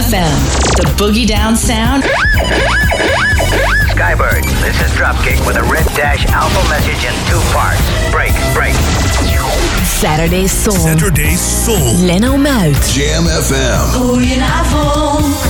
FM, the boogie down sound. Skybird, this is Dropkick with a red dash alpha message in two parts. Break, break. Saturday Soul. Saturday Soul. Leno Muit. Jam FM. Goedenavond.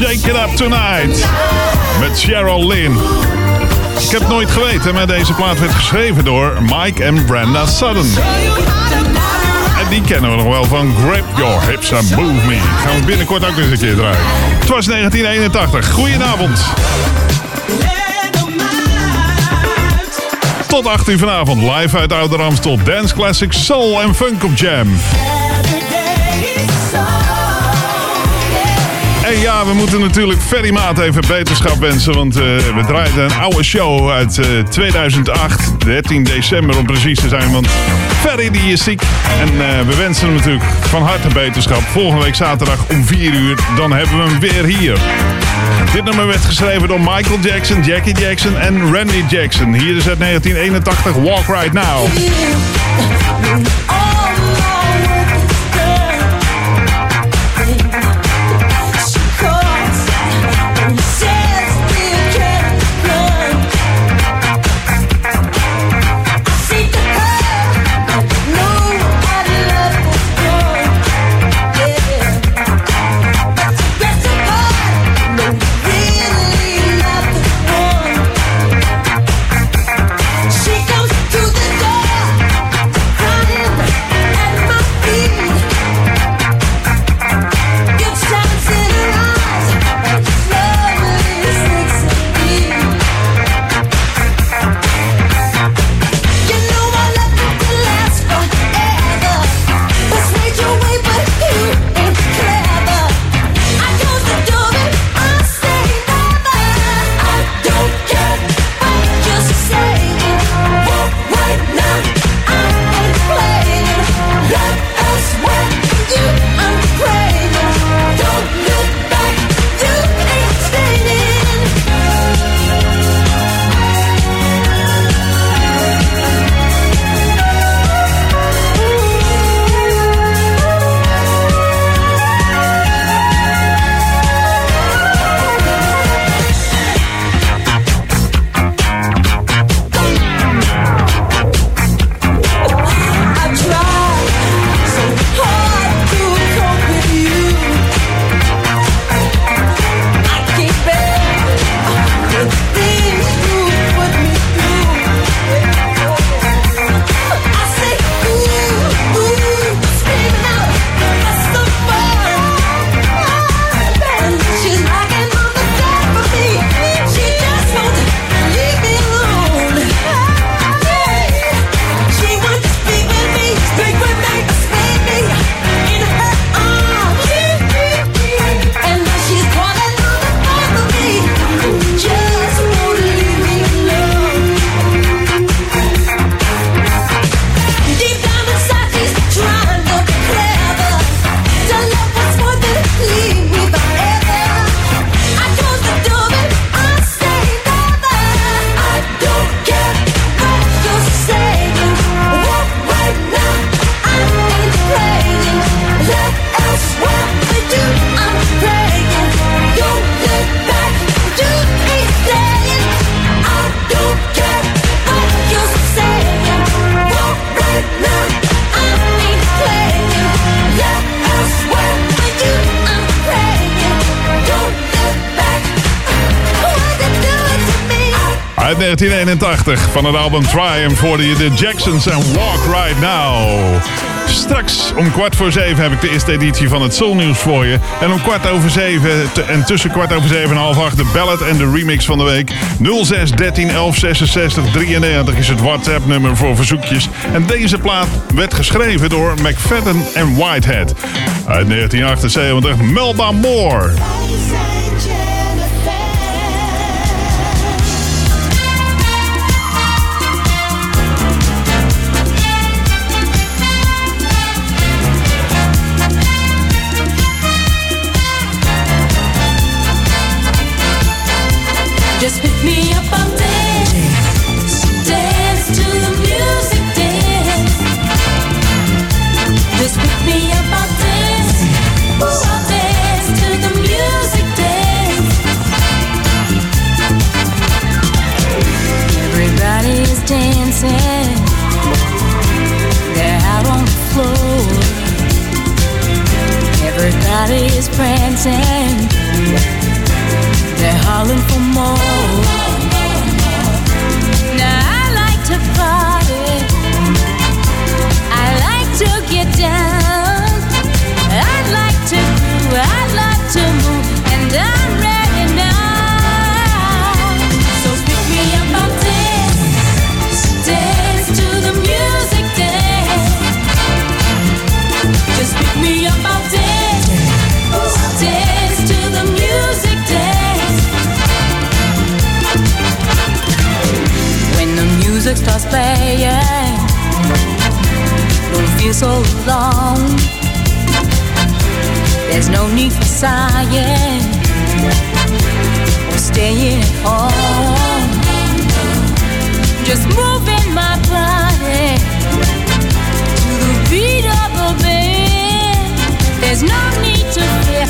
Shake it up tonight. Met Cheryl Lynn. Ik heb nooit geweten, maar deze plaat werd geschreven door Mike en Brenda Sutton. En die kennen we nog wel van Grab Your Hips and Move Me. Gaan we binnenkort ook eens een keer draaien. Het was 1981. Goedenavond. Tot 8 uur vanavond. Live uit Ouder Amstel. Dance Classics, Soul en Funk op Jam. Ja, we moeten natuurlijk Ferry Maat even beterschap wensen. Want eh, we draaiden een oude show uit eh, 2008. 13 december om precies te zijn. Want Ferry die is ziek. En eh, we wensen hem natuurlijk van harte beterschap. Volgende week zaterdag om 4 uur. Dan hebben we hem weer hier. Dit nummer werd geschreven door Michael Jackson, Jackie Jackson en Randy Jackson. Hier is uit 1981 Walk Right Now. 1981 van het album Triumph hoorde de Jacksons en Walk Right Now. Straks om kwart voor zeven heb ik de eerste editie van het Soul News voor je. En om kwart over zeven en tussen kwart over zeven en half acht de ballad en de remix van de week. 06 13 11 66 93 is het WhatsApp nummer voor verzoekjes. En deze plaat werd geschreven door McFadden en Whitehead. Uit 1978 Melba Moore. Everybody is prancing. They're hollering for more. Playing, don't feel so alone. There's no need for sighing or staying home. Just moving my body to the beat of a band. There's no need to fear.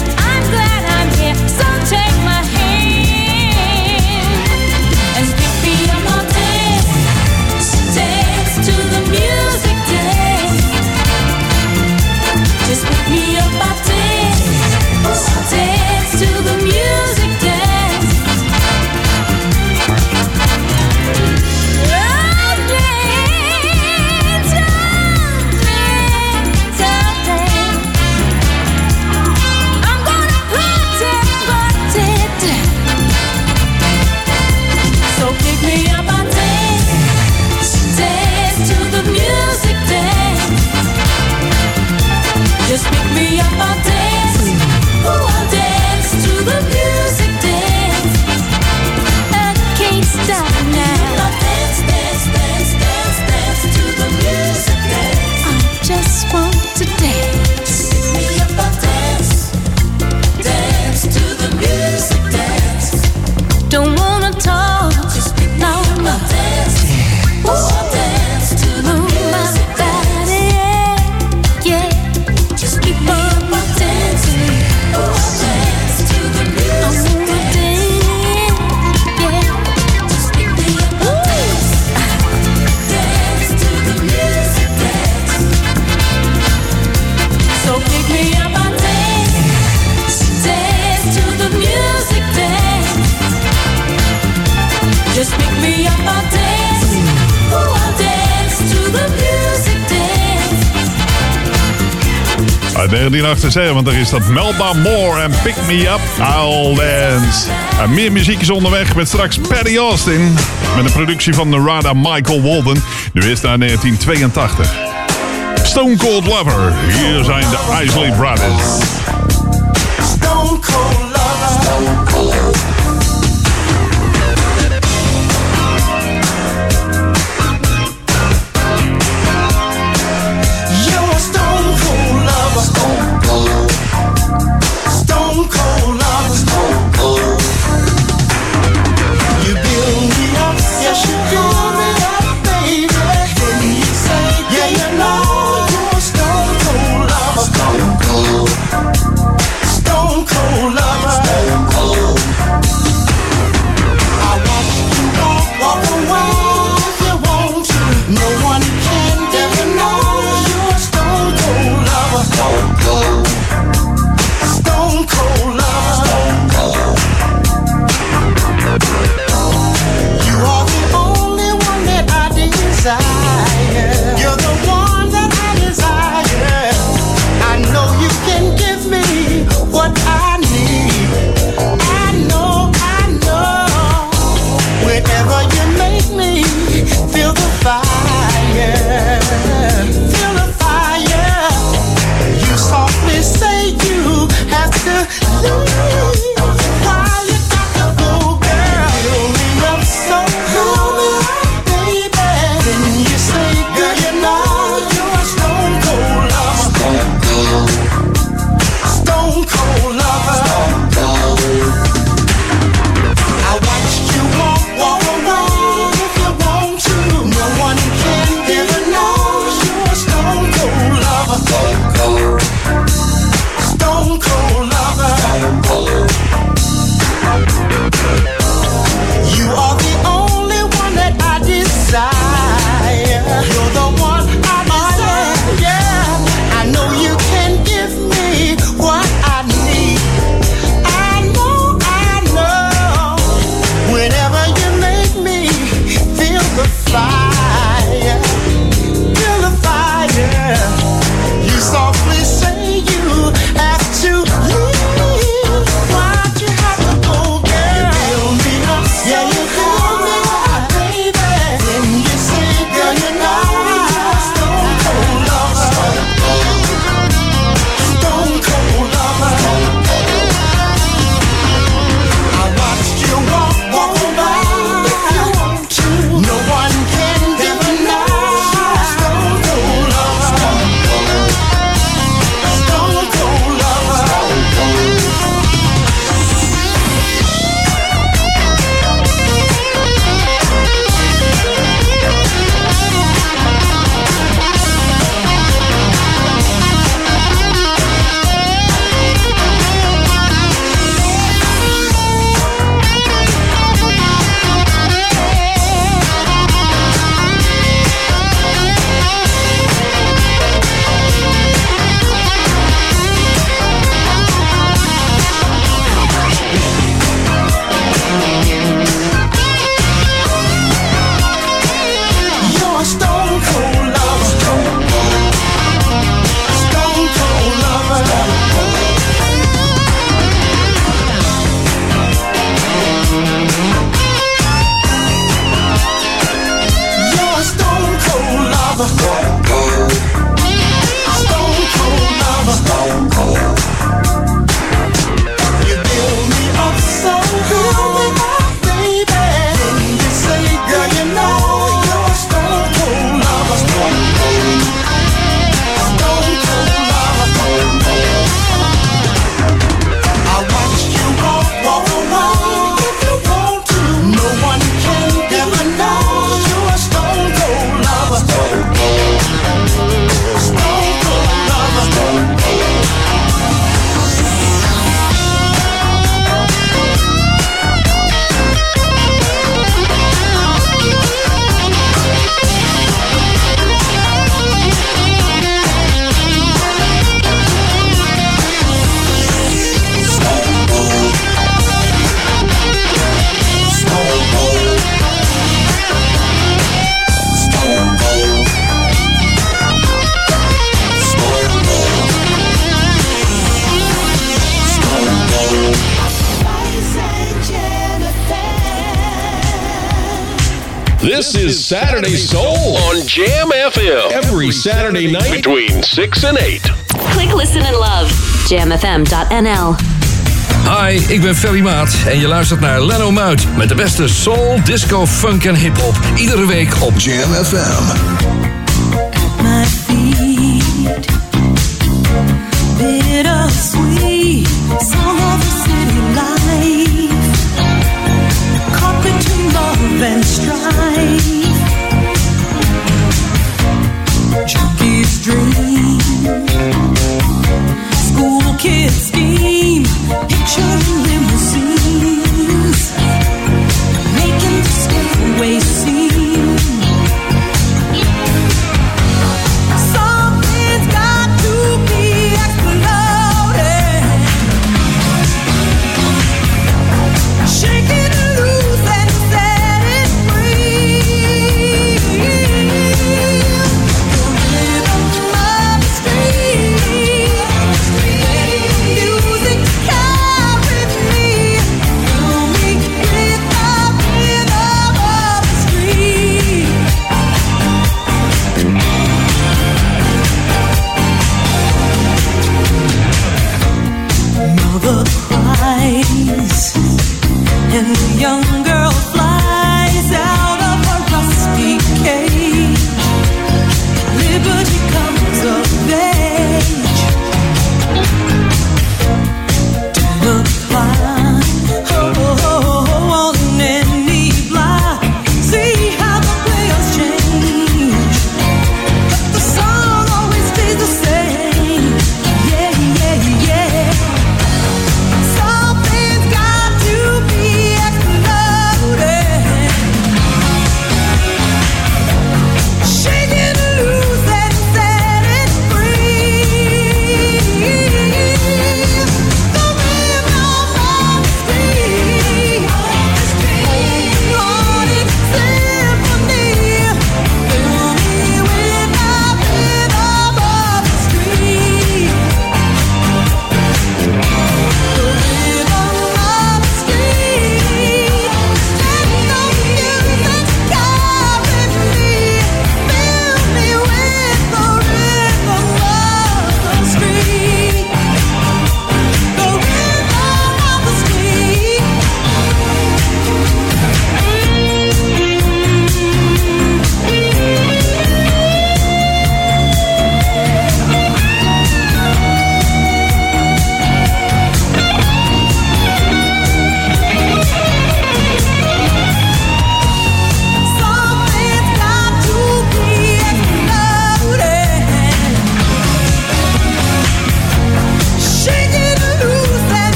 Uit 1978 is dat Melba Moore en Pick Me Up, I'll Dance. En meer muziek is onderweg met straks Patty Austin. Met een productie van Narada Michael Walden. Nu is naar 1982. Stone Cold Lover. Hier zijn de Isley Brothers. Every Saturday night between 6 and 8. Click, listen and love. Jamfm.nl. Hi, ik ben Ferry Maat en je luistert naar Leno Muit met de beste soul, disco, funk en hip-hop. Iedere week op Jam FM. my feet. Bittersweet song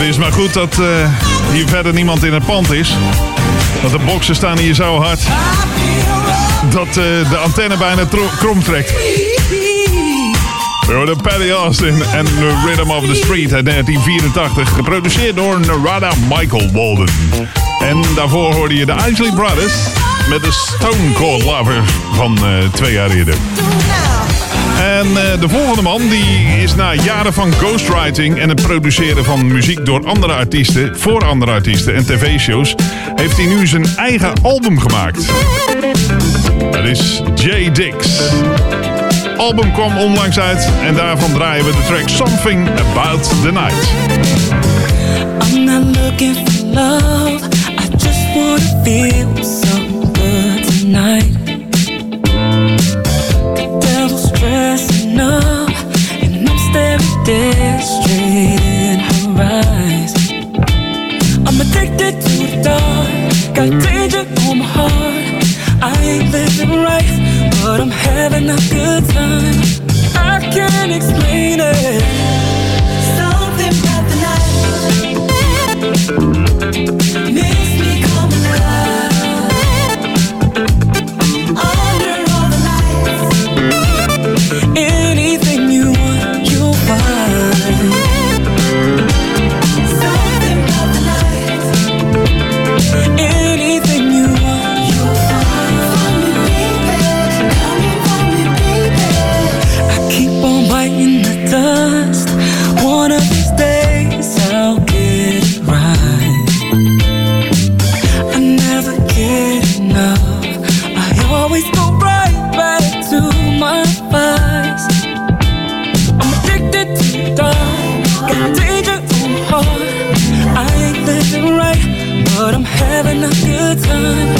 Het is maar goed dat eh, hier verder niemand in het pand is. Want de boksen staan hier zo hard dat eh, de antenne bijna krom trekt. We hoorden Patty Austin en The Rhythm of the Street uit 1984. Geproduceerd door Narada Michael Walden. En daarvoor hoorde je de Isley Brothers met de Stone Cold Lover van eh, twee jaar eerder. En eh, de volgende man die is na jaren van ghostwriting en het produceren van muziek door andere artiesten, voor andere artiesten en tv-shows, heeft hij nu zijn eigen album gemaakt. Dat is J. Dix. Album kwam onlangs uit en daarvan draaien we de track Something About the Night. I'm not looking for love. I just feel I'm straight in her eyes. addicted to the dark. Got danger on my heart. I ain't living right, but I'm having a good time. I can't explain it. The night a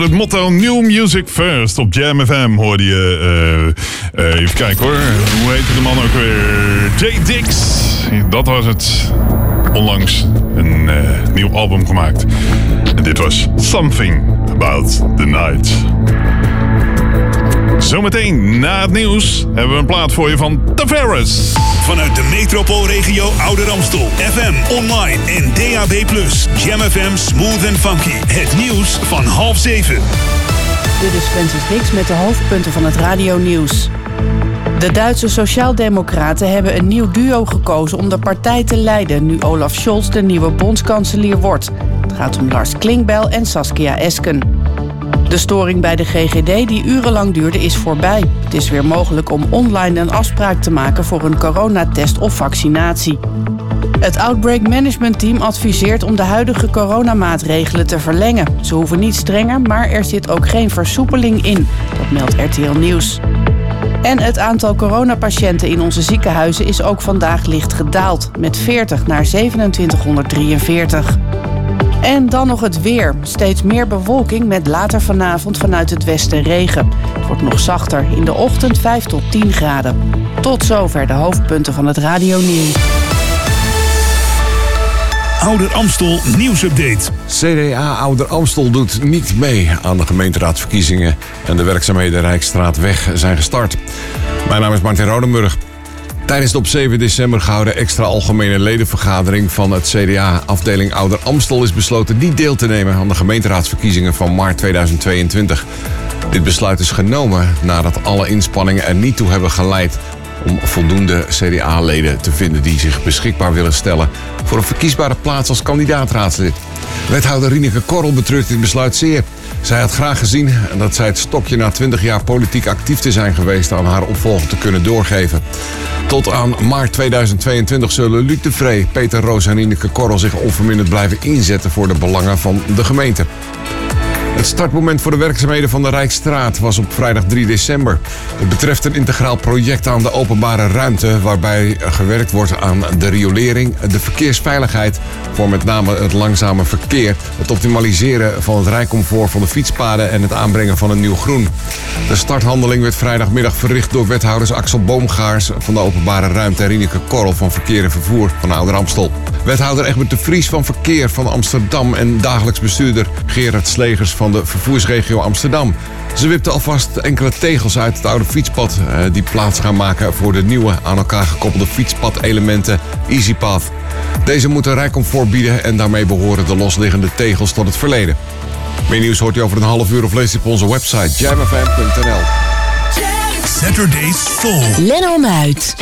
Onder het motto New Music First op Jam FM hoorde je... eh, eh, even kijken hoor. Hoe heette de man ook weer? Jay Dix. Dat was het. Onlangs een eh, nieuw album gemaakt. En dit was Something About the Night. Zometeen na het nieuws hebben we een plaat voor je van Tavares. Vanuit de metropoolregio Ouder Amstel. FM, online en DAB+. Jam FM Smooth and Funky. Het nieuws van half zeven. Dit is Francis Hicks met de hoofdpunten van het radionieuws. De Duitse Sociaaldemocraten hebben een nieuw duo gekozen om de partij te leiden nu Olaf Scholz de nieuwe bondskanselier wordt. Het gaat om Lars Klinkbel en Saskia Esken. De storing bij de GGD die urenlang duurde is voorbij. Het is weer mogelijk om online een afspraak te maken voor een coronatest of vaccinatie. Het Outbreak Management Team adviseert om de huidige coronamaatregelen te verlengen. Ze hoeven niet strenger, maar er zit ook geen versoepeling in. Dat meldt RTL Nieuws. En het aantal coronapatiënten in onze ziekenhuizen is ook vandaag licht gedaald. Met 40 naar 2743. En dan nog het weer. Steeds meer bewolking met later vanavond vanuit het westen regen. Het wordt nog zachter. In de ochtend 5 tot 10 graden. Tot zover de hoofdpunten van het radionieuws. Ouder Amstel nieuwsupdate. CDA Ouder Amstel doet niet mee aan de gemeenteraadsverkiezingen en de werkzaamheden Rijksstraatweg zijn gestart. Mijn naam is Martin Rodenburg. Tijdens de op 7 december gehouden extra algemene ledenvergadering van het CDA afdeling Ouder Amstel is besloten niet deel te nemen aan de gemeenteraadsverkiezingen van maart 2022. Dit besluit is genomen nadat alle inspanningen er niet toe hebben geleid om voldoende CDA-leden te vinden die zich beschikbaar willen stellen voor een verkiesbare plaats als kandidaatraadslid. Wethouder Rieneke Korrel betreurt dit besluit zeer. Zij had graag gezien dat zij het stokje na 20 jaar politiek actief te zijn geweest aan haar opvolger te kunnen doorgeven. Tot aan maart 2022 zullen Luc de Vree, Peter Roos en Rieneke Korrel zich onverminderd blijven inzetten voor de belangen van de gemeente. Het startmoment voor de werkzaamheden van de Rijksstraat was op vrijdag 3 december. Het betreft een integraal project aan de openbare ruimte... waarbij gewerkt wordt aan de riolering, de verkeersveiligheid... voor met name het langzame verkeer... het optimaliseren van het rijcomfort van de fietspaden... en het aanbrengen van een nieuw groen. De starthandeling werd vrijdagmiddag verricht door wethouders Axel Boomgaars... van de openbare ruimte en Rieneke Korrel van Verkeer en Vervoer van Ouder Amstel. Wethouder Egbert de Vries van Verkeer van Amsterdam... en dagelijks bestuurder Gerard Slegers van de vervoersregio Amsterdam. Ze wipten alvast enkele tegels uit het oude fietspad... eh, die plaats gaan maken voor de nieuwe aan elkaar gekoppelde fietspadelementen EasyPath. Deze moeten rijcomfort bieden en daarmee behoren de losliggende tegels tot het verleden. Meer nieuws hoort u over een half uur of leest u op onze website jamfm.nl. Saturday Soul. Leno Muit.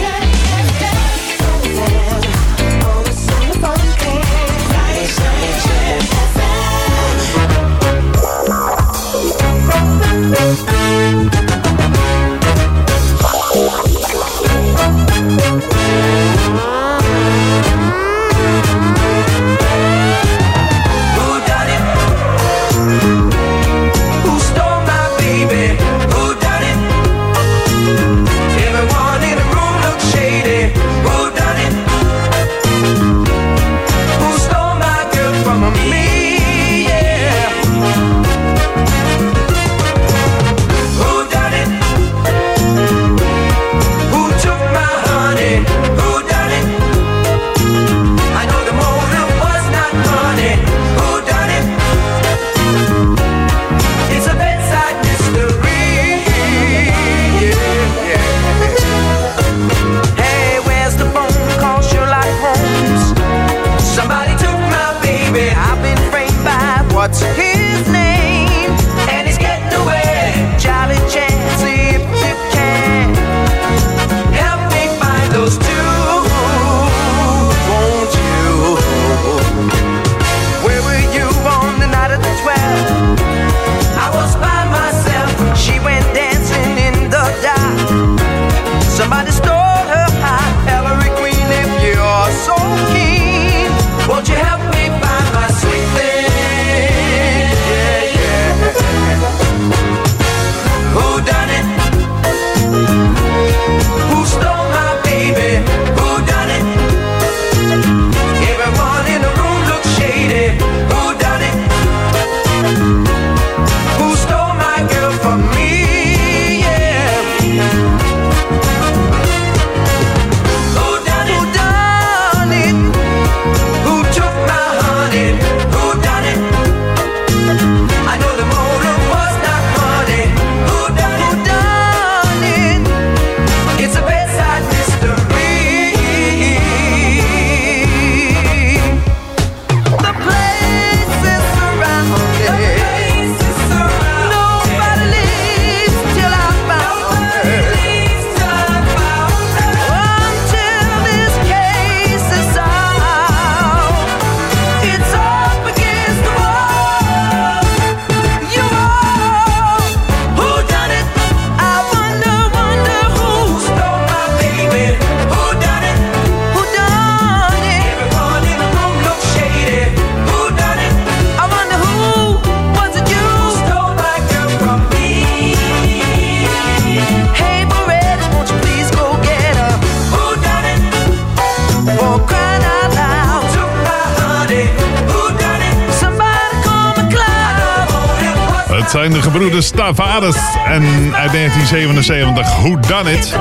Het zijn de gebroeders Tavares en uit 1977 Who Done It.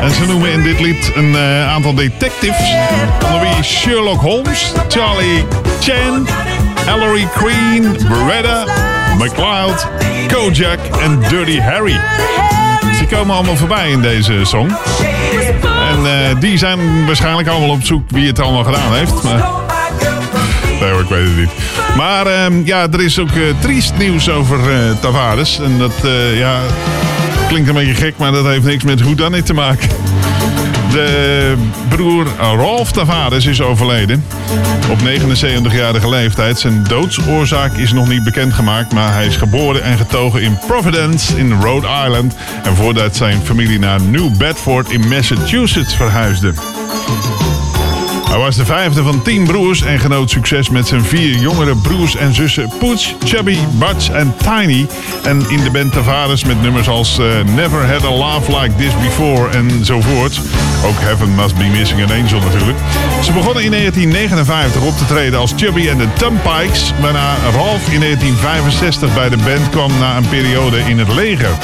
En ze noemen in dit lied een eh, aantal detectives. Onder wie Sherlock Holmes, Charlie Chan, Ellery Queen, Beretta, McCloud, Kojak en Dirty Harry. Ze komen allemaal voorbij in deze song. En eh, die zijn waarschijnlijk allemaal op zoek wie het allemaal gedaan heeft. Maar Nee ik weet het niet. Maar ehm, ja, er is ook eh, triest nieuws over eh, Tavares. En dat eh, ja, klinkt een beetje gek, maar dat heeft niks met hoe dan niet te maken. De broer Rolf Tavares is overleden. Op 79-jarige leeftijd. Zijn doodsoorzaak is nog niet bekendgemaakt. Maar hij is geboren en getogen in Providence in Rhode Island. En voordat zijn familie naar New Bedford in Massachusetts verhuisde. Hij was de vijfde van tien broers en genoot succes met zijn vier jongere broers en zussen Pooch, Chubby, Butch en Tiny. En in de band Tavares met nummers als eh, Never Had a Laugh Like This Before enzovoort. Ook Heaven Must Be Missing an Angel natuurlijk. Ze begonnen in 1959 op te treden als Chubby en de Tumpikes, waarna Ralph in 1965 bij de band kwam na een periode in het leger.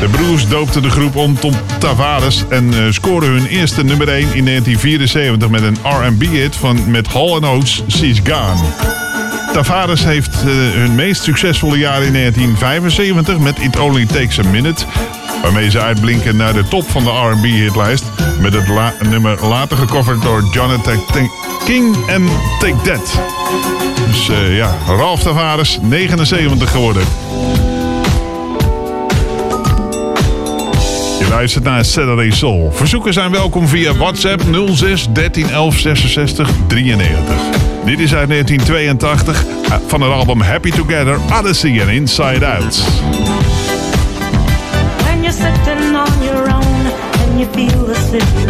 De broers doopten de groep om tot Tavares en eh, scoorden hun eerste nummer 1 in 1974 met een R&B-hit van met Hall Oates, She's Gone. Tavares heeft eh, hun meest succesvolle jaar in 1975 met It Only Takes a Minute. Waarmee ze uitblinken naar de top van de R&B-hitlijst. Met het nummer later gecoverd door Jonathan King en Take That. Dus eh, ja, Ralph Tavares, 79 geworden. Luistert naar Saturday Soul. Verzoeken zijn welkom via WhatsApp 06 13 11 66 93. Dit is uit 1982 eh, van het album Happy Together, Odyssey en Inside Out. When you're sitting on your own and you feel the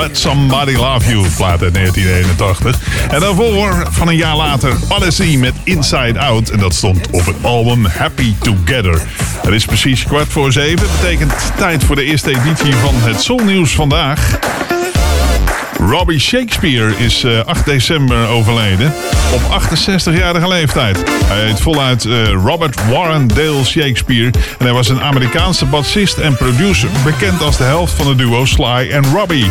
Let Somebody Love You, plaat uit 1981. En daarvoor, van een jaar later, Odyssey met Inside Out. En dat stond op het album Happy Together. Het is precies kwart voor zeven. betekent tijd voor de eerste editie van het Zonnieuws vandaag. Robbie Shakespeare is eh, 8 december overleden. Op 68-jarige leeftijd. Hij heet voluit eh, Robert Warren Dale Shakespeare. En hij was een Amerikaanse bassist en producer. Bekend als de helft van het duo Sly en Robbie.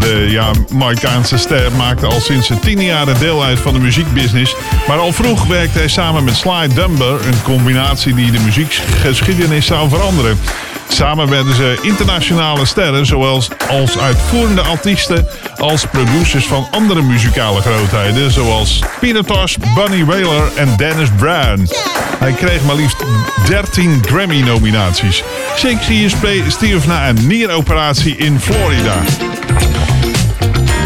De ja, Marokkaanse ster maakte al sinds zijn tiende jaren deel uit van de muziekbusiness. Maar al vroeg werkte hij samen met Sly Dunbar. Een combinatie die de muziekgeschiedenis zou veranderen. Samen werden ze internationale sterren, zoals als uitvoerende artiesten als producers van andere muzikale grootheden, zoals Peter Bunny Wailer en Dennis Brown. Hij kreeg maar liefst 13 Grammy-nominaties. Shakespeare spe- stierf na een nieroperatie in Florida.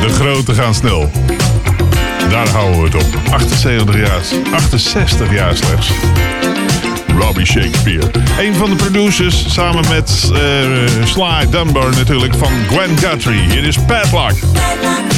De grote gaan snel. Daar houden we het op. 78 jaar, 68 jaar slechts. Robbie Shakespeare. Een van de producers samen met eh, Sly Dunbar natuurlijk van Gwen Guthrie. Hier is Padlock.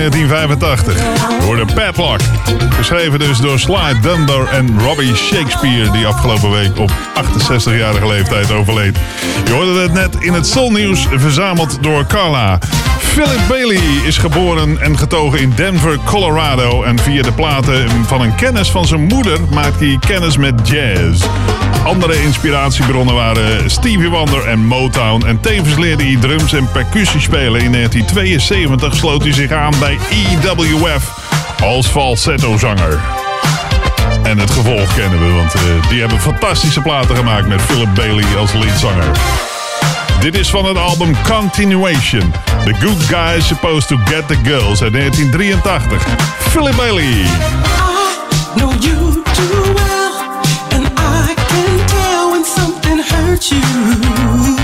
Uit 1985. Door de Padlock. Geschreven dus door Sly Dunbar en Robbie Shakespeare... die afgelopen week op 68-jarige leeftijd overleed. Je hoorde het net in het Soul-nieuws verzameld door Carla. Philip Bailey is geboren en getogen in Denver, Colorado. En via de platen van een kennis van zijn moeder maakt hij kennis met jazz. Andere inspiratiebronnen waren Stevie Wonder en Motown. En tevens leerde hij drums en percussie spelen. In 1972 sloot hij zich aan bij EWF als falsetto-zanger. En het gevolg kennen we, want eh, die hebben fantastische platen gemaakt met Philip Bailey als leadzanger. Dit is van het album Continuation. The Good Guy Supposed to Get the Girls uit 1983. Philip Bailey. you too well, and I tell when something hurts you.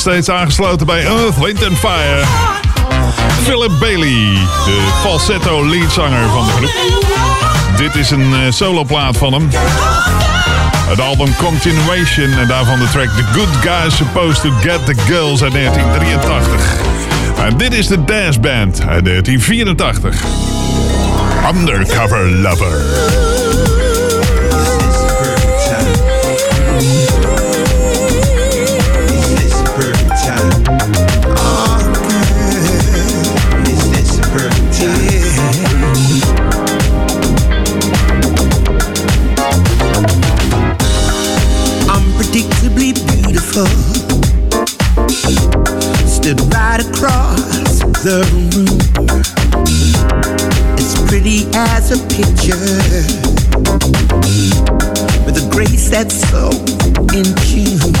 Steeds aangesloten bij Earth, Wind and Fire. Philip Bailey, de falsetto leadzanger van de groep. Dit is een eh, soloplaat van hem. Het album Continuation en daarvan de track The Good Guys Supposed to Get the Girls uit 1983. En dit is de Dance Band uit 1984. Undercover Lover. The room. As pretty as a picture. With a grace that's so in tune.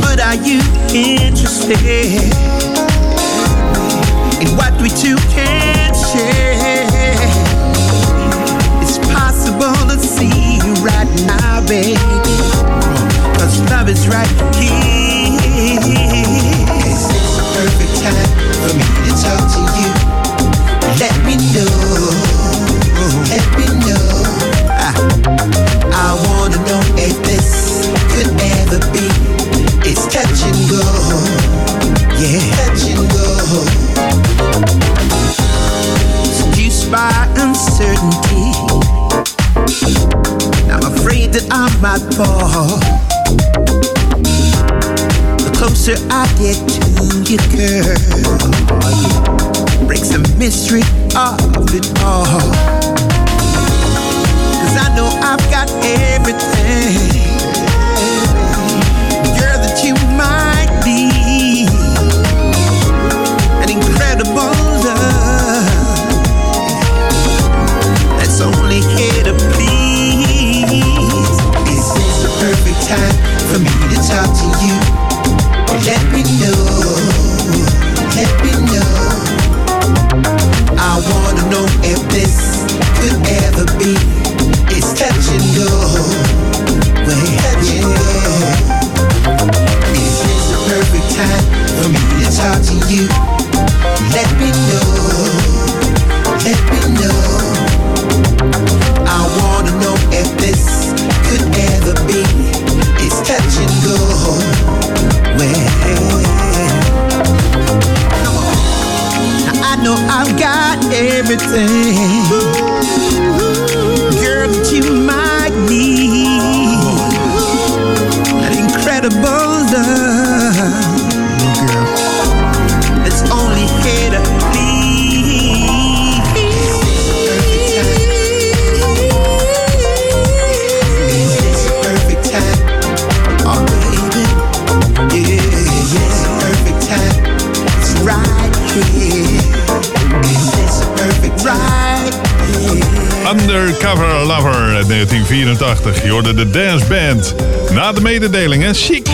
But are you interested in what we two can share? It's possible to see you right now, baby. Cause love is right time for me to talk to you. Let me know. Let me know. I, I wanna know if this could ever be. It's. Yeah, by uncertainty. I'm afraid that I fall. Closer I get to you, girl, breaks the mystery of it all. Cause I know I've got everything, girl, that you might need. An incredible love that's only here to please. This is the perfect time for me to talk to you? Let me know. Let me know. I wanna know if this could ever be. It's touch and go. Is this the perfect time for me to talk to you? Know I've got everything, Undercover Lover uit 1984. Je hoorde de Dance Band. Na de mededelingen, chic.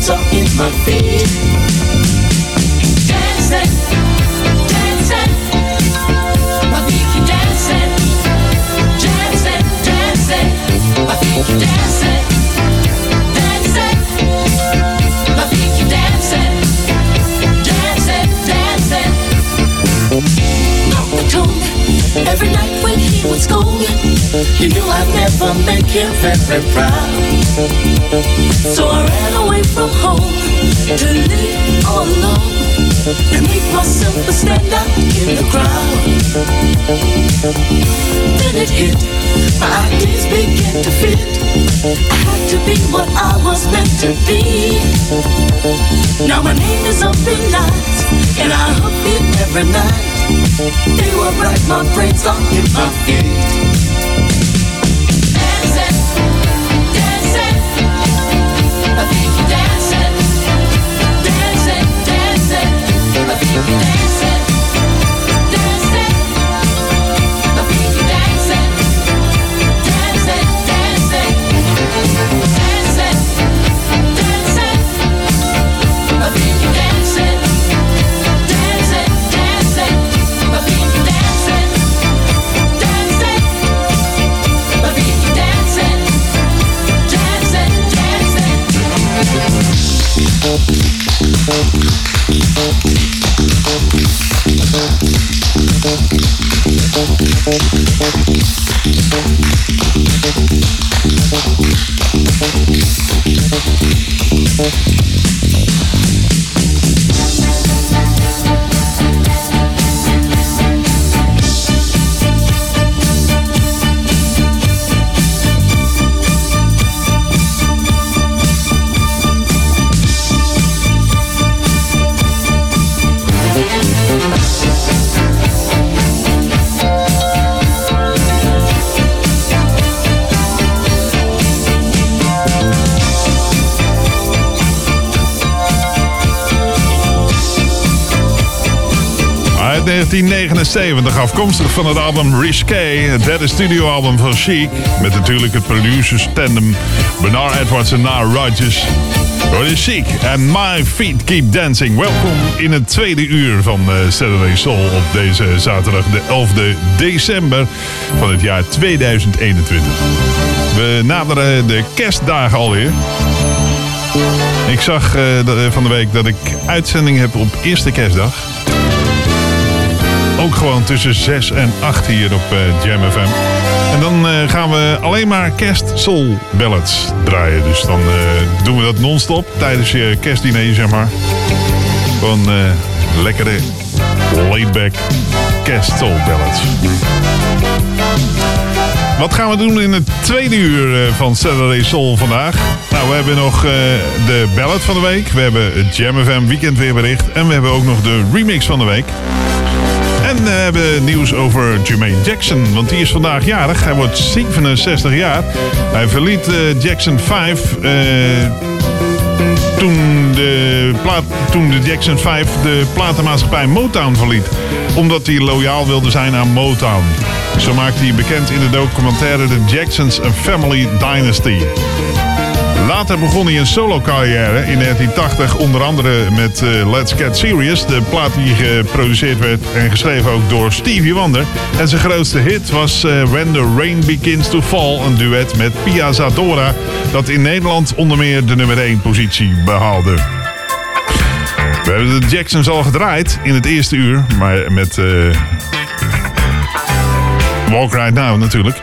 My brains are in my feet. Make him very proud. So I ran away from home to live all alone and make myself a stand out in the crowd. Then it hit, my ideas began to fit. I had to be what I was meant to be. Now my name is up in lights, and I hook it every night. They were bright, my brains are in my feet. My feet 1979, afkomstig van het album Risqué, het derde studioalbum van Chic. Met natuurlijk het producers tandem Bernard Edwards en Nile Rodgers. Hoor je Chic en My Feet Keep Dancing. Welkom in het tweede uur van eh, Saturday Soul op deze zaterdag de 11e december van het jaar 2021. We naderen de kerstdagen alweer. Ik zag eh, van de week dat ik uitzending heb op eerste kerstdag. Ook gewoon tussen 6 en 8 hier op eh, Jam FM. En dan eh, gaan we alleen maar kerst soul ballads draaien. Dus dan eh, doen we dat non-stop tijdens je kerstdiner, zeg maar. Gewoon lekkere laid-back kerst soul ballads. Wat gaan we doen in het tweede uur van Saturday Soul vandaag? Nou, we hebben nog de ballad van de week. We hebben het Jam FM weekend weerbericht. En we hebben ook nog de remix van de week. En we hebben nieuws over Jermaine Jackson. Want die is vandaag jarig. Hij wordt 67 jaar. Hij verliet eh, Jackson 5 eh, toen, de de Jackson 5 de platenmaatschappij Motown verliet. Omdat hij loyaal wilde zijn aan Motown. Zo maakte hij bekend in de documentaire The Jacksons A Family Dynasty. Later begon hij een solo-carrière in 1980, onder andere met eh, Let's Get Serious. De plaat die geproduceerd werd en geschreven ook door Stevie Wonder. En zijn grootste hit was eh, When the Rain Begins to Fall, een duet met Pia Zadora, dat in Nederland onder meer de nummer 1 positie behaalde. We hebben de Jacksons al gedraaid in het eerste uur, maar met eh, Walk Right Now natuurlijk.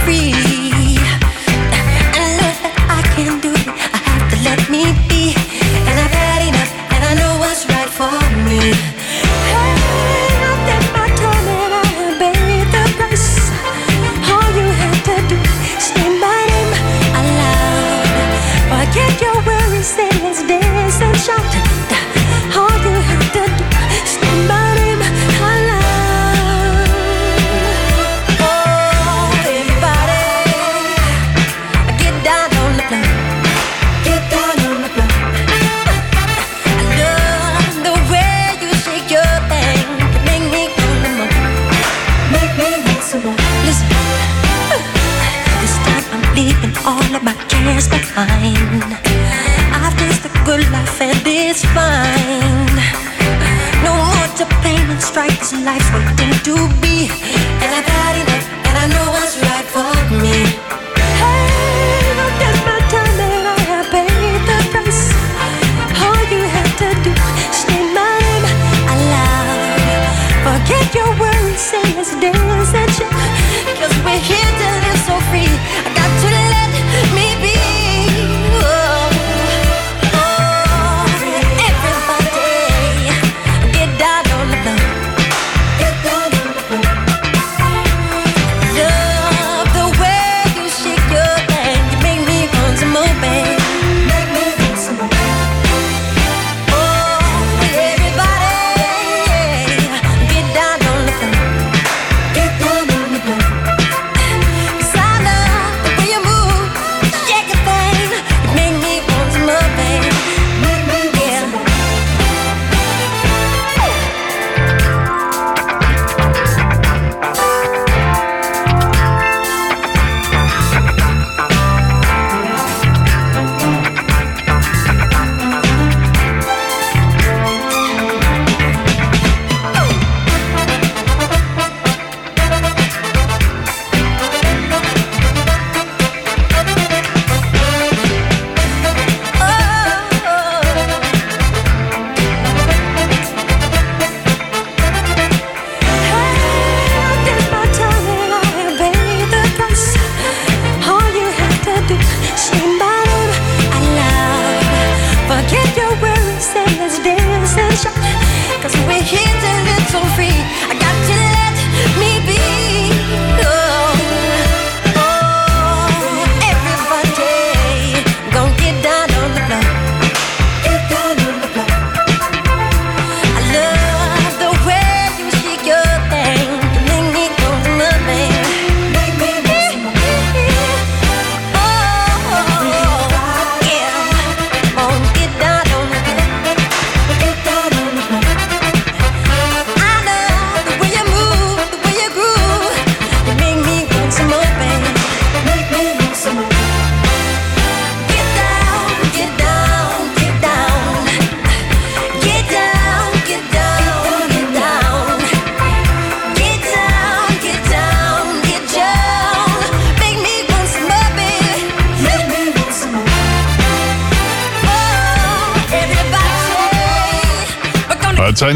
I've tasted the good life and it's fine. No more to pain and strife. This life's waiting to be. And I've had enough, and I know what's right for me. Hey, my time and I have paid the price. All you have to do is say my name. Forget your and let's dance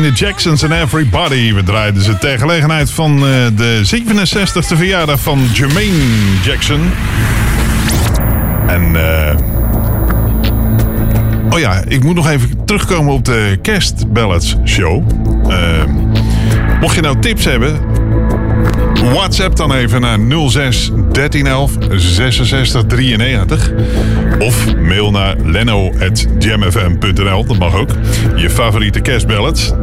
The Jacksons en Everybody. We draaiden ze ter gelegenheid van eh, de 67e verjaardag van Jermaine Jackson. En... Eh, oh ja, ik moet nog even terugkomen op de kerstballads show. Eh, mocht je nou tips hebben, WhatsApp dan even naar 06 1311 6693. Of mail naar leno.jamfm.nl, dat mag ook. Je favoriete kerstballads.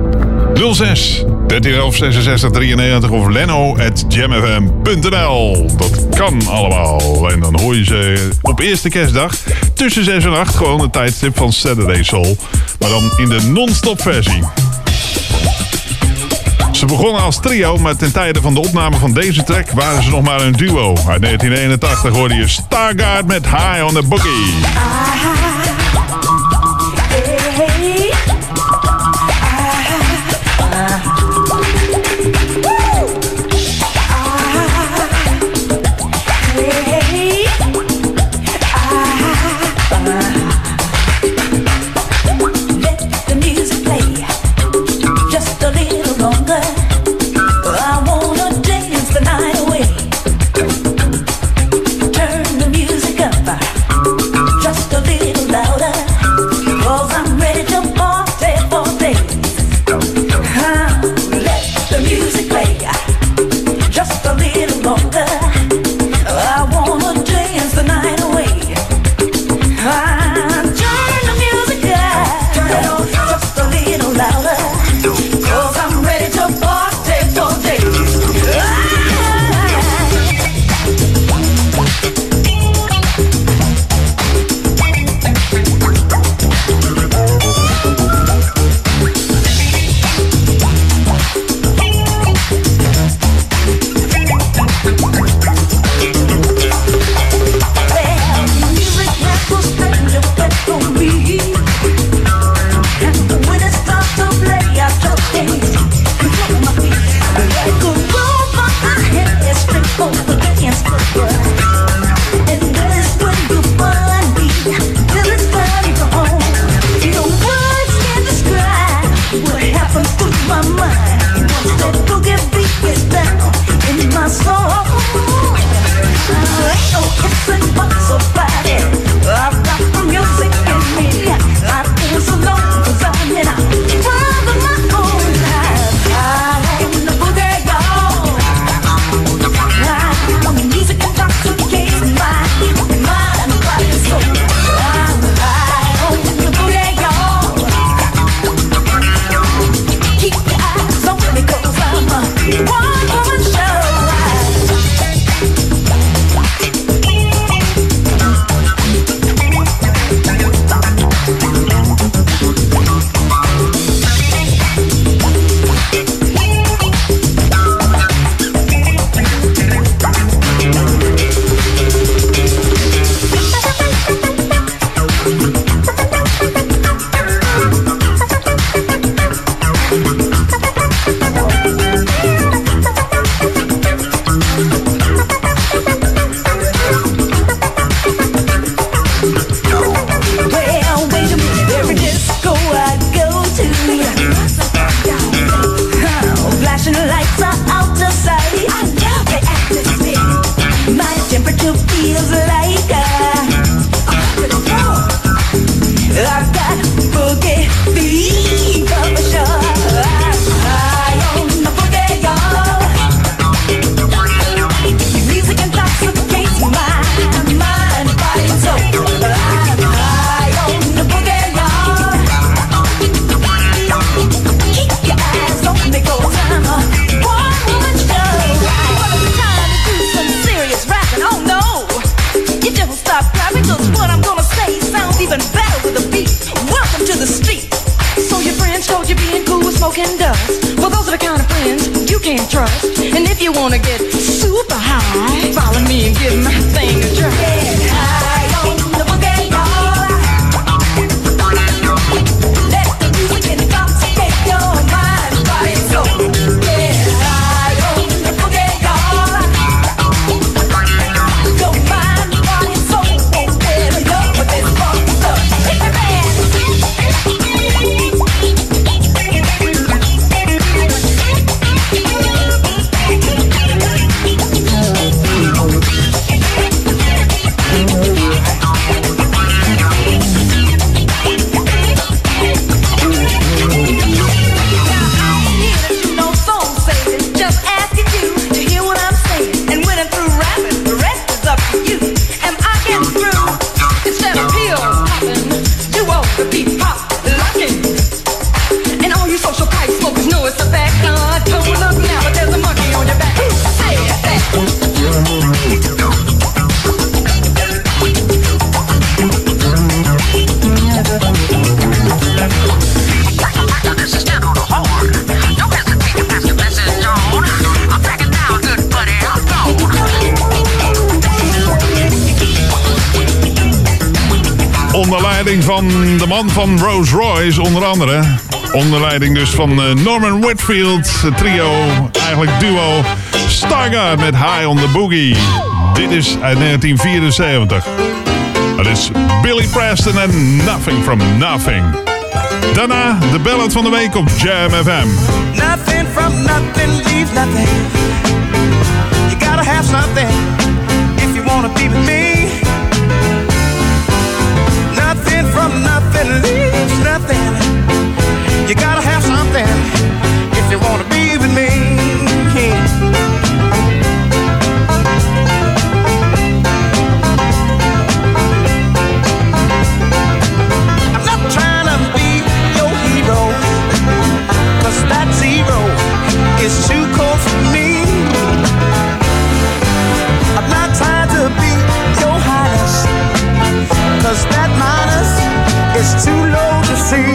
06 1311 66 of Leno at jamfm.nl. Dat kan allemaal. En dan hoor je ze op eerste kerstdag tussen 6 en 8 gewoon een tijdstip van Saturday Soul. Maar dan in de non-stop versie. Ze begonnen als trio, maar ten tijde van de opname van deze track waren ze nog maar een duo. Uit 1981 hoorde je Stargard met High on the Boogie. Ah, Royce, onder andere. Onder leiding dus van eh, Norman Whitfield, het trio, eigenlijk duo Stargard met High on the Boogie. Dit is uit 1974. Dat is Billy Preston en Nothing from Nothing. Daarna de ballad van de week op Jam FM. Nothing from nothing leaves nothing. You gotta have something if you wanna be with me. From nothing leaves nothing. You gotta have something if you wanna be with me. I'm not trying to be your hero. Cause that zero is too cold for me. I'm not trying to be your that is too low to see.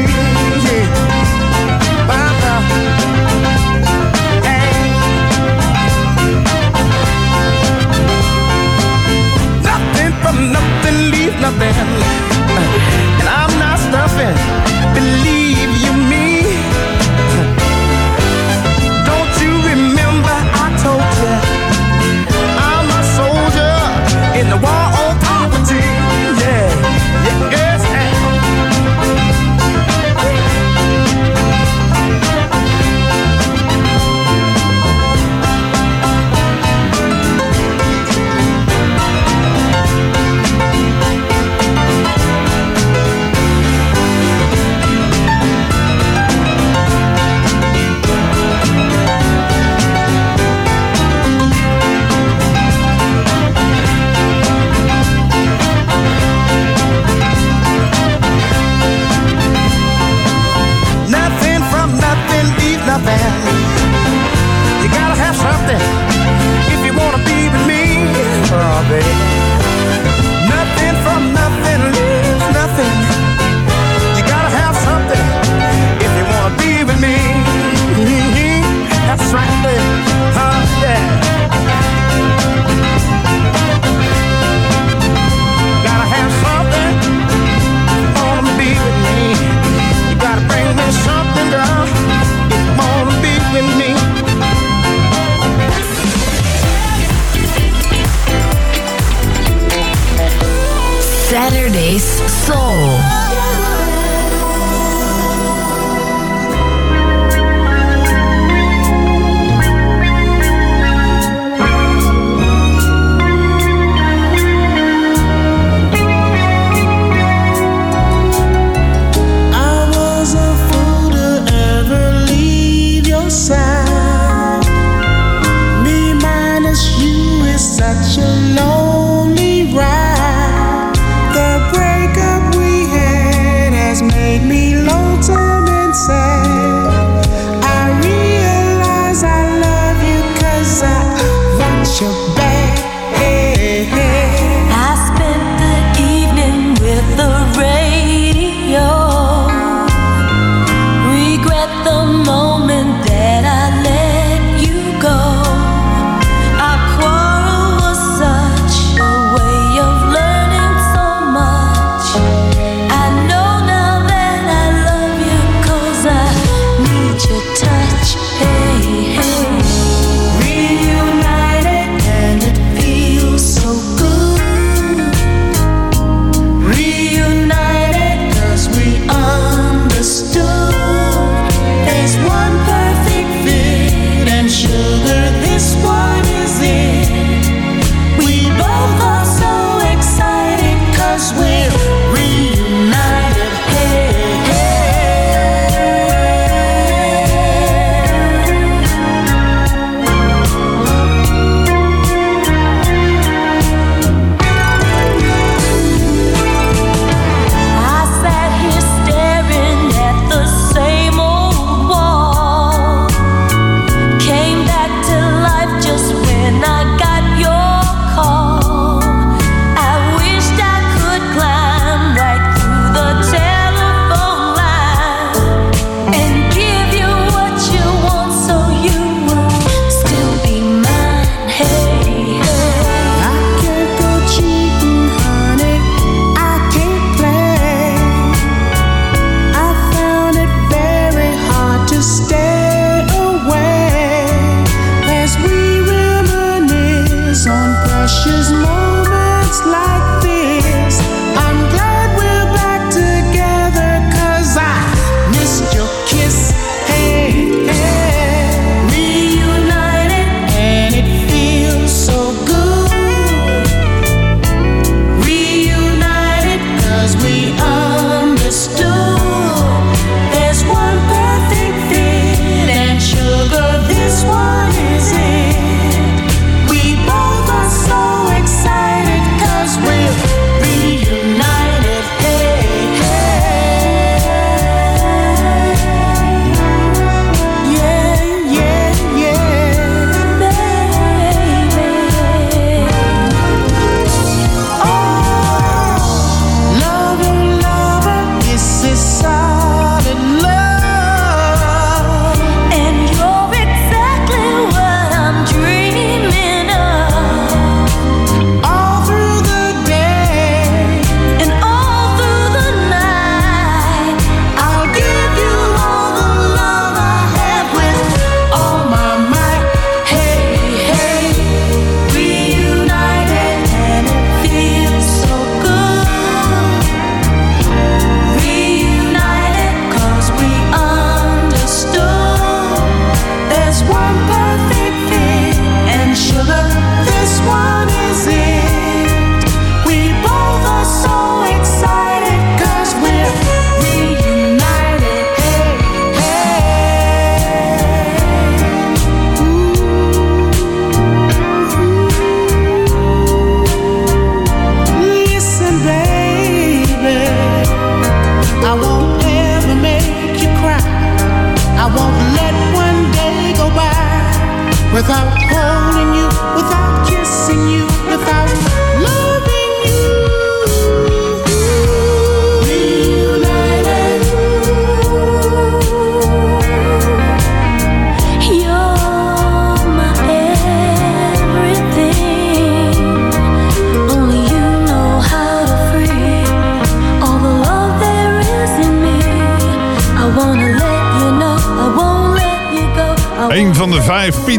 Nothing from nothing, leave nothing. And I'm not stuffing. Believe Saturday's Soul.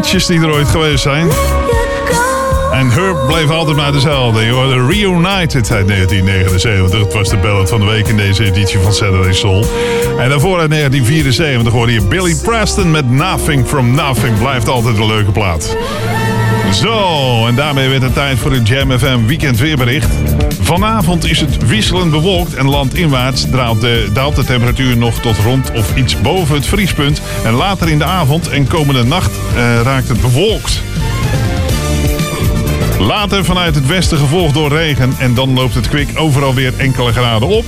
Die er ooit geweest zijn. En Herb bleef altijd maar dezelfde. Je hoorde Reunited uit 1979. Het was de ballad van de week in deze editie van Saturday Soul. En daarvoor uit 1974 hoorde je Billy Preston met Nothing From Nothing. Blijft altijd een leuke plaat. Zo, en daarmee werd het tijd voor het Jam FM weekend weerbericht. Vanavond is het wisselend bewolkt en landinwaarts daalt de, daalt temperatuur nog tot rond of iets boven het vriespunt. En later in de avond en komende nacht eh, raakt het bewolkt. Later vanuit het westen gevolgd door regen en dan loopt het kwik overal weer enkele graden op.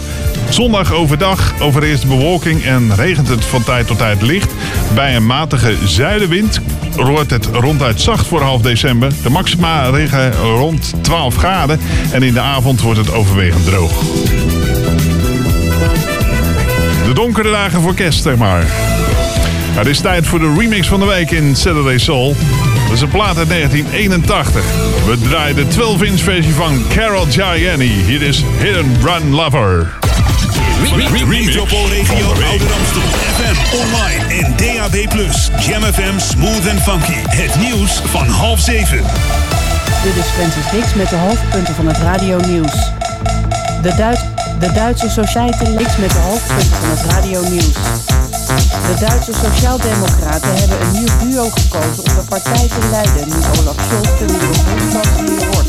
Zondag overdag overeerst bewolking en regent het van tijd tot tijd licht. Bij een matige zuidenwind wordt het ronduit zacht voor half december. De maxima liggen rond 12 graden en in de avond wordt het overwegend droog. De donkere dagen voor kerst, zeg maar. Het is tijd voor de remix van de week in Saturday Soul. Dat is een plaat uit 1981. We draaien de 12-inch versie van Carol Gianni. Hier is Hidden Run Lover. Metropoolregio Oude Ramstel. FM online en DAB+. Jam FM Smooth and Funky. Het nieuws van half zeven. Dit is Francis Hicks met de hoofdpunten van het radionieuws. De, Duits, de Duitse Sociëteit Links met de hoofdpunten van het radionieuws. De Duitse Sociaaldemocraten hebben een nieuw duo gekozen om de partij te leiden nu Olaf Scholz de nieuwe bondskanselier wordt.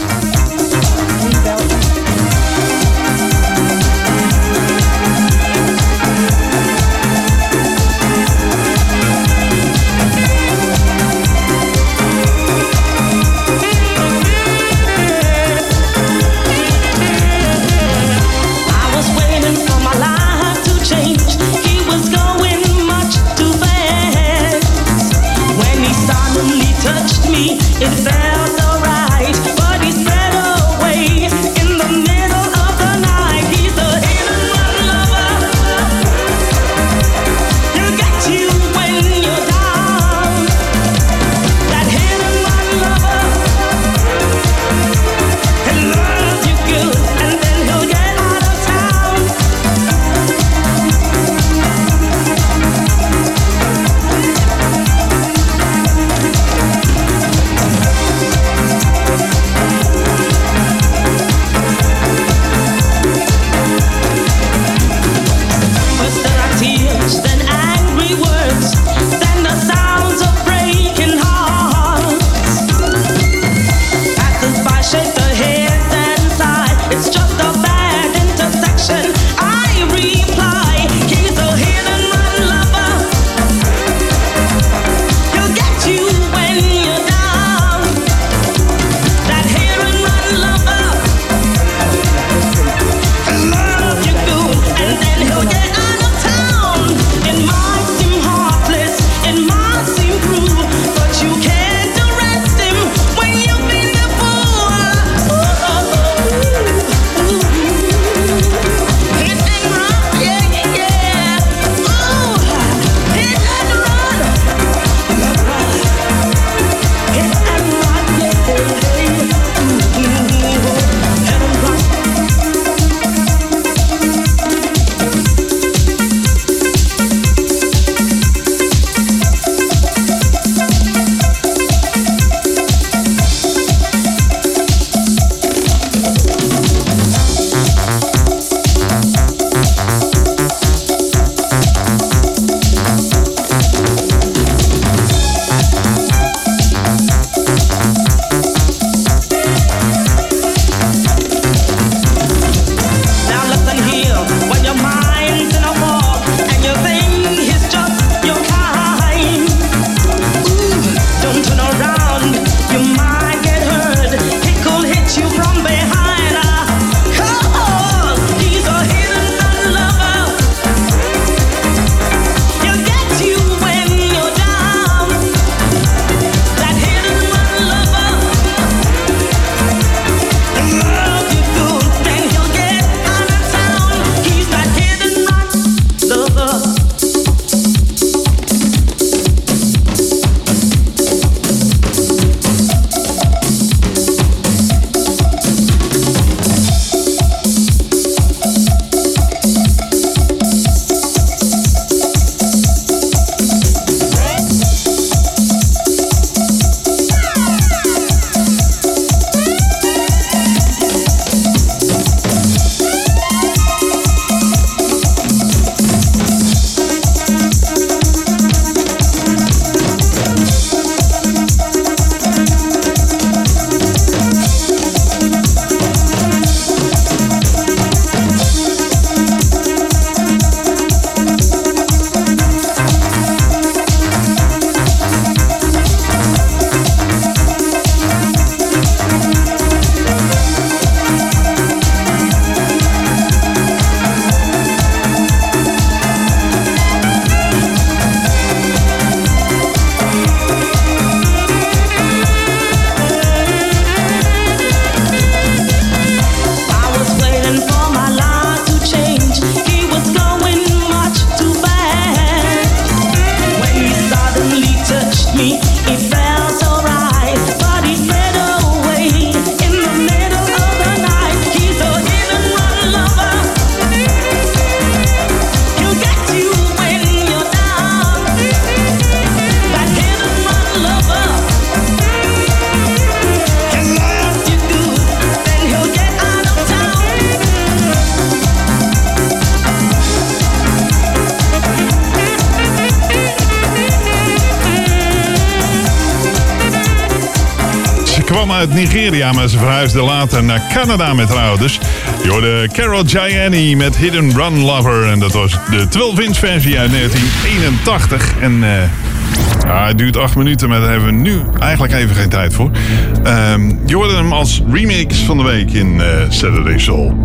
Uit Nigeria, maar ze verhuisde later naar Canada met haar ouders. Hoorde Carol Gianni met Hidden Run Lover. En dat was de 12-inch versie uit 1981. En eh, ja, het duurt acht minuten, maar daar hebben we nu eigenlijk even geen tijd voor. Ehm, je hoorde hem als remix van de week in eh, Saturday Soul.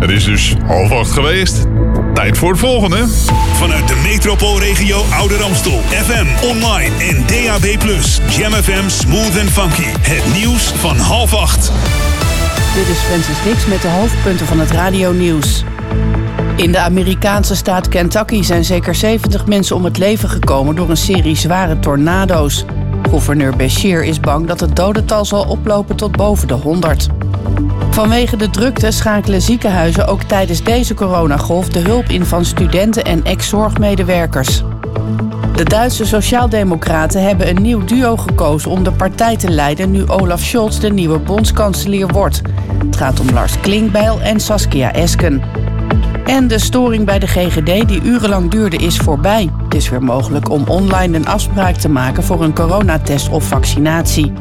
Het is dus half acht geweest. Tijd voor het volgende. Vanuit de metropoolregio Ouder Amstel. FM, online en DAB+. Jam FM Smooth and Funky. Het nieuws van half acht. Dit is Francis Dix met de hoofdpunten van het radionieuws. In de Amerikaanse staat Kentucky zijn zeker 70 mensen om het leven gekomen door een serie zware tornado's. Gouverneur Beshear is bang dat het dodental zal oplopen tot boven de 100. Vanwege de drukte schakelen ziekenhuizen ook tijdens deze coronagolf de hulp in van studenten en ex-zorgmedewerkers. De Duitse Sociaaldemocraten hebben een nieuw duo gekozen om de partij te leiden nu Olaf Scholz de nieuwe bondskanselier wordt. Het gaat om Lars Klinkbijl en Saskia Esken. En de storing bij de GGD die urenlang duurde is voorbij. Het is weer mogelijk om online een afspraak te maken voor een coronatest of vaccinatie.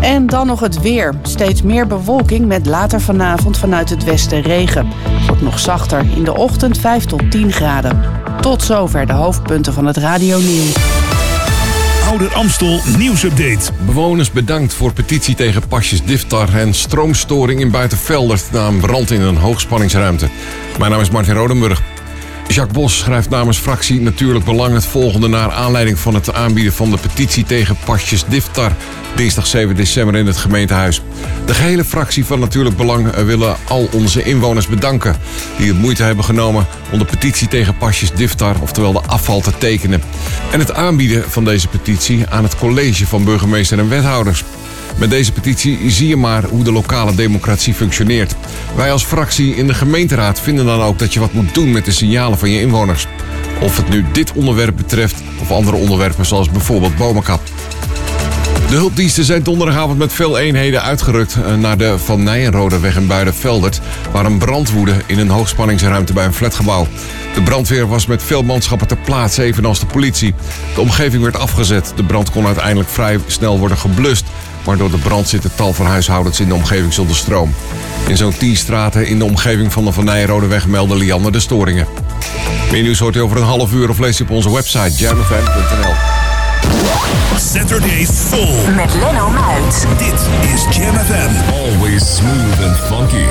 En dan nog het weer. Steeds meer bewolking met later vanavond vanuit het westen regen. Het wordt nog zachter. In de ochtend 5 tot 10 graden. Tot zover de hoofdpunten van het radionieuws. Ouder Amstel nieuwsupdate. Bewoners bedankt voor petitie tegen pasjes Diftar en stroomstoring in Buitenveldert na een brand in een hoogspanningsruimte. Mijn naam is Martin Rodenburg. Jacques Bos schrijft namens fractie Natuurlijk Belang het volgende naar aanleiding van het aanbieden van de petitie tegen pasjes Diftar dinsdag 7 december in het gemeentehuis. De gehele fractie van Natuurlijk Belang willen al onze inwoners bedanken die het moeite hebben genomen om de petitie tegen pasjes Diftar, oftewel de afval, te tekenen. En het aanbieden van deze petitie aan het college van burgemeester en wethouders. Met deze petitie zie je maar hoe de lokale democratie functioneert. Wij als fractie in de gemeenteraad vinden dan ook dat je wat moet doen met de signalen van je inwoners. Of het nu dit onderwerp betreft of andere onderwerpen zoals bijvoorbeeld bomenkap. De hulpdiensten zijn donderdagavond met veel eenheden uitgerukt eh, naar de Van Nijenrodeweg in Buidenveldert, waar een brand woedde in een hoogspanningsruimte bij een flatgebouw. De brandweer was met veel manschappen ter plaatse, evenals de politie. De omgeving werd afgezet. De brand kon uiteindelijk vrij snel worden geblust, maar door de brand zitten tal van huishoudens in de omgeving zonder stroom. In zo'n 10 straten in de omgeving van de Van Nijenrodeweg melden Lianne de storingen. Meer nieuws hoort u over een half uur of lees je op onze website jamfm.nl. Saturday Soul. Met Leno Muit. Dit is Jam FM. Always smooth and funky.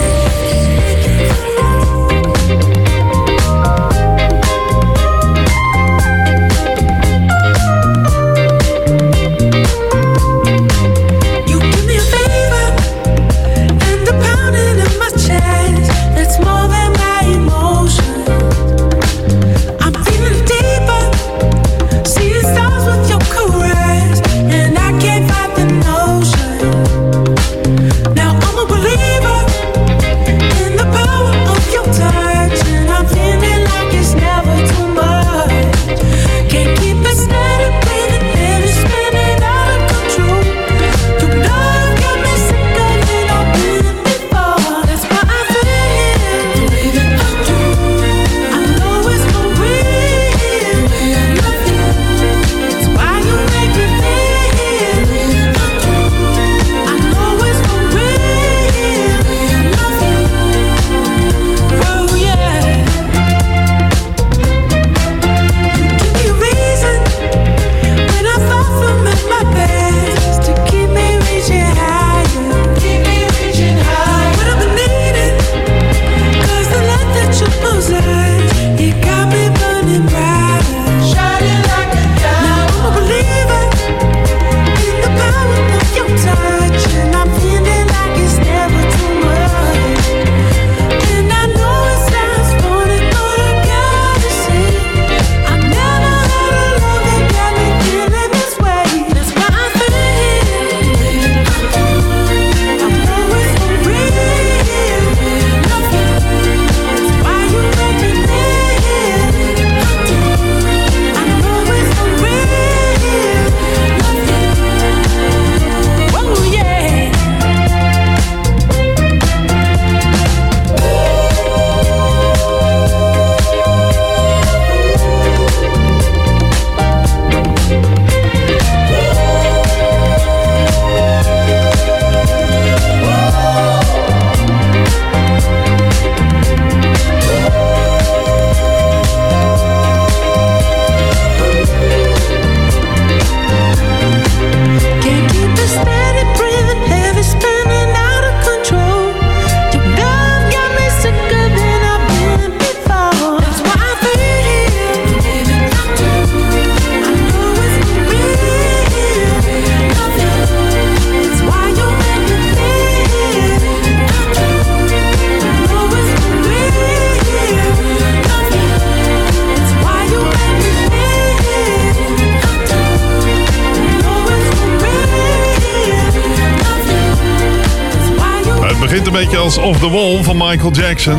Wall van Michael Jackson.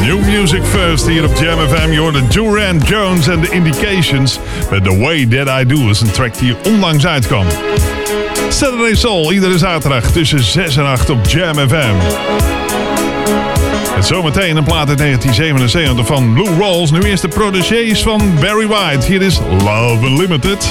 New Music First hier op Jam FM. Je hoorde Duran Jones en The Indications. Met The Way That I Do is een track die onlangs uitkwam. Saturday Soul, iedere zaterdag tussen 6 en 8 op Jam FM. En zometeen een plaat uit 1977 van Blue Rolls. Nu eerst de protégés van Barry White. Hier is Love Unlimited.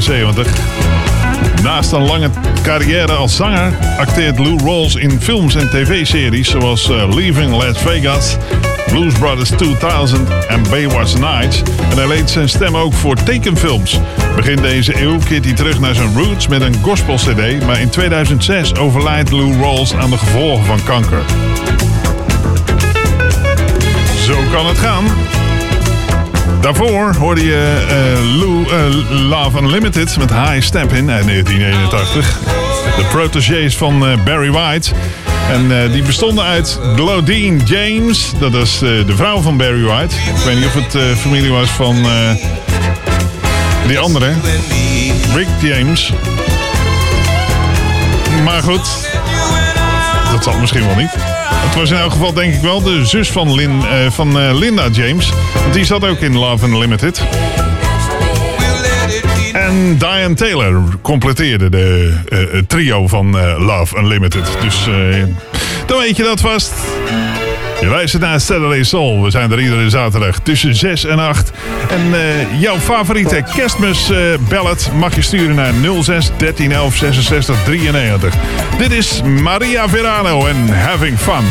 1977. Naast een lange carrière als zanger acteert Lou Rawls in films en tv-series zoals eh, Leaving Las Vegas, Blues Brothers 2000 en Baywatch Nights. En hij leent zijn stem ook voor tekenfilms. Begin deze eeuw keert hij terug naar zijn roots met een gospel-cd, maar in 2006 overlijdt Lou Rawls aan de gevolgen van kanker. Zo kan het gaan. Daarvoor hoorde je eh, Lou eh, Love Unlimited met High Step in uit 1981. De protégés van eh, Barry White. En die bestonden uit Glodine James. Dat is de vrouw van Barry White. Ik weet niet of het familie was van die andere. Rick James. Maar goed, dat zal misschien wel niet. Het was in elk geval denk ik wel de zus van, Lin, eh, van eh, Linda James. Want die zat ook in Love Unlimited. En Diane Taylor completeerde de eh, trio van Love Unlimited. Dus dan weet je dat vast. Je luistert naar Saturday Soul. We zijn er iedere zaterdag tussen 6 en 8. En eh, jouw favoriete kerstmis eh, ballad mag je sturen naar 06 13 11 66 93. Dit is Maria Verano en Having Fun.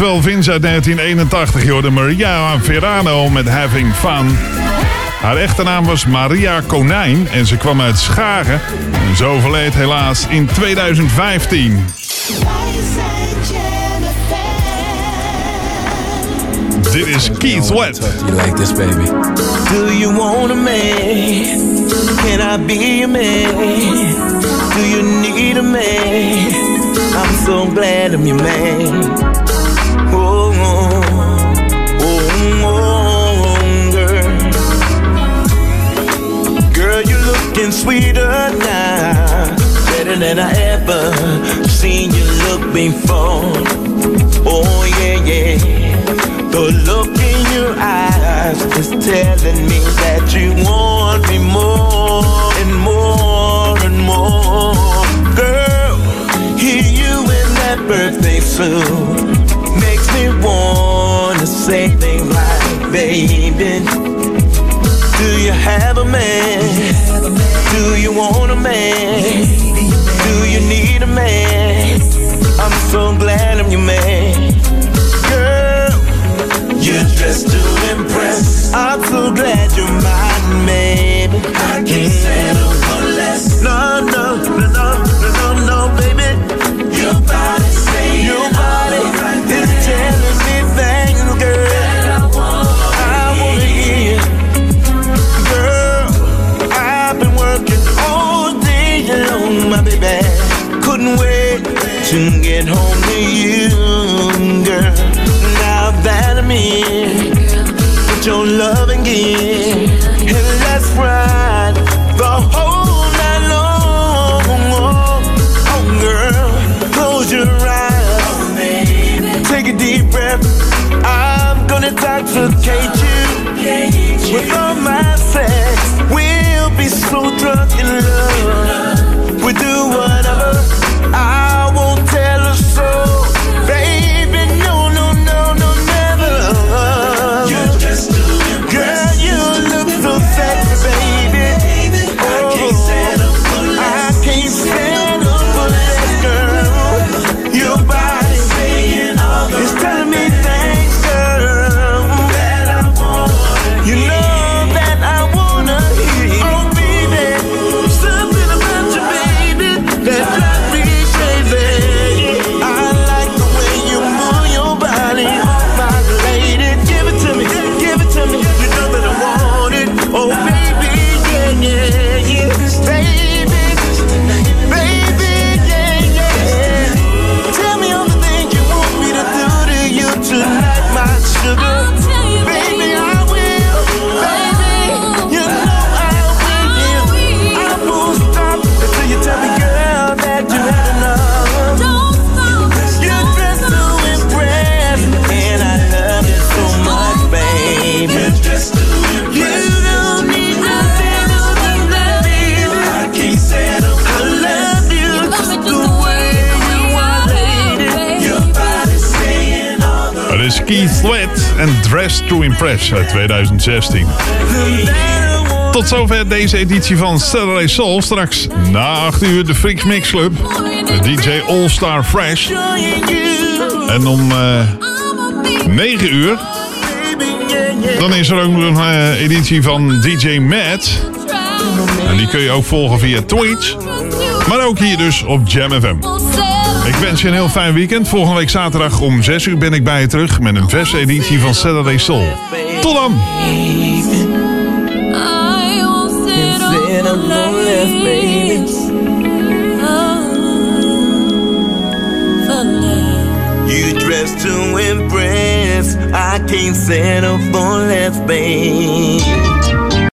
12 inch uit 1981. Je hoorde Maria Verano met Having Fun. Haar echte naam was Maria Konijn en ze kwam uit Schagen. En ze overleed helaas in 2015. Dit is Keith Sweat. You like this, baby? Do you want a man? Can I be a man? Do you need a man? I'm so glad I'm your man. Sweeter now. Better than I ever seen you look before. Oh, yeah, yeah. The look in your eyes is telling me that you want me more and more and more. Girl, hear you in that birthday suit makes me wanna say things like, baby, do you have a man? Do you want a man? Do you need a man? I'm so glad I'm your man. Girl, you're dressed to impress. I'm so glad you're mine, baby. I can't settle for less. No, no, no, no, no, no, baby. Your body saying your body is telling me things, girl. To get home to you, girl. Now that I'm in, put your love and give, and let's ride the whole night long. Oh, oh, girl, close your eyes, take a deep breath. I'm gonna intoxicate you with all my sex. We'll be so drunk in love. En Dress to Impress uit 2016. Tot zover deze editie van Saturday Soul. Straks na 8 uur de Freaks Mix Club. De DJ All Star Fresh. En om eh 9 uur... Dan is er ook nog een eh, editie van DJ Matt. En die kun je ook volgen via Twitch. Maar ook hier dus op Jam FM. Ik wens je een heel fijn weekend. Volgende week zaterdag om 6 uur ben ik bij je terug met een verse editie van Saturday Soul. Tot dan! baby. You dress to impress. I can't settle for less, babe.